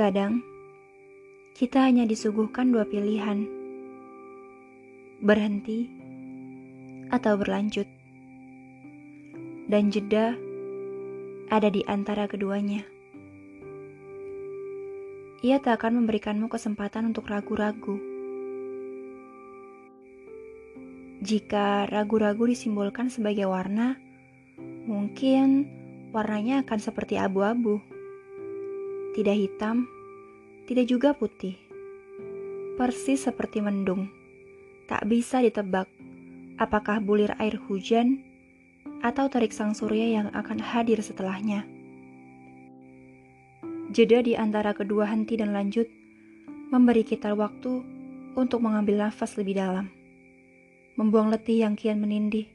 Terkadang, kita hanya disuguhkan dua pilihan: berhenti atau berlanjut, dan jeda ada di antara keduanya. Ia tak akan memberikanmu kesempatan untuk ragu-ragu. Jika ragu-ragu disimbolkan sebagai warna, mungkin warnanya akan seperti abu-abu tidak hitam, tidak juga putih. Persis seperti mendung, tak bisa ditebak apakah bulir air hujan atau terik sang surya yang akan hadir setelahnya. Jeda di antara kedua henti dan lanjut memberi kita waktu untuk mengambil nafas lebih dalam, membuang letih yang kian menindih,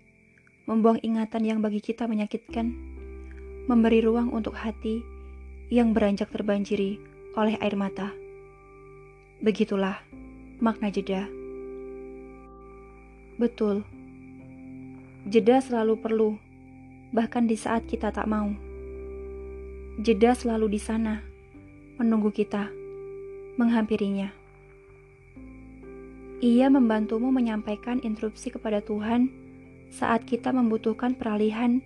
membuang ingatan yang bagi kita menyakitkan, memberi ruang untuk hati yang beranjak terbanjiri oleh air mata. Begitulah makna jeda. Betul, jeda selalu perlu, bahkan di saat kita tak mau. Jeda selalu di sana, menunggu kita, menghampirinya. Ia membantumu menyampaikan instruksi kepada Tuhan saat kita membutuhkan peralihan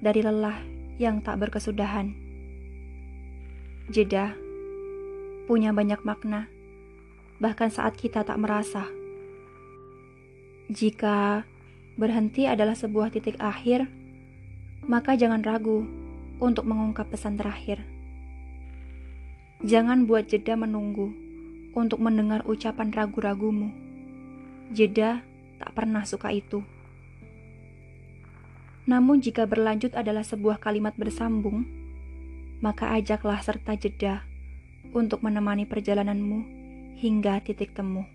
dari lelah yang tak berkesudahan jeda, punya banyak makna, bahkan saat kita tak merasa. Jika berhenti adalah sebuah titik akhir, maka jangan ragu untuk mengungkap pesan terakhir. Jangan buat jeda menunggu untuk mendengar ucapan ragu-ragumu. Jeda tak pernah suka itu. Namun, jika berlanjut adalah sebuah kalimat bersambung, maka ajaklah serta jeda untuk menemani perjalananmu hingga titik temu.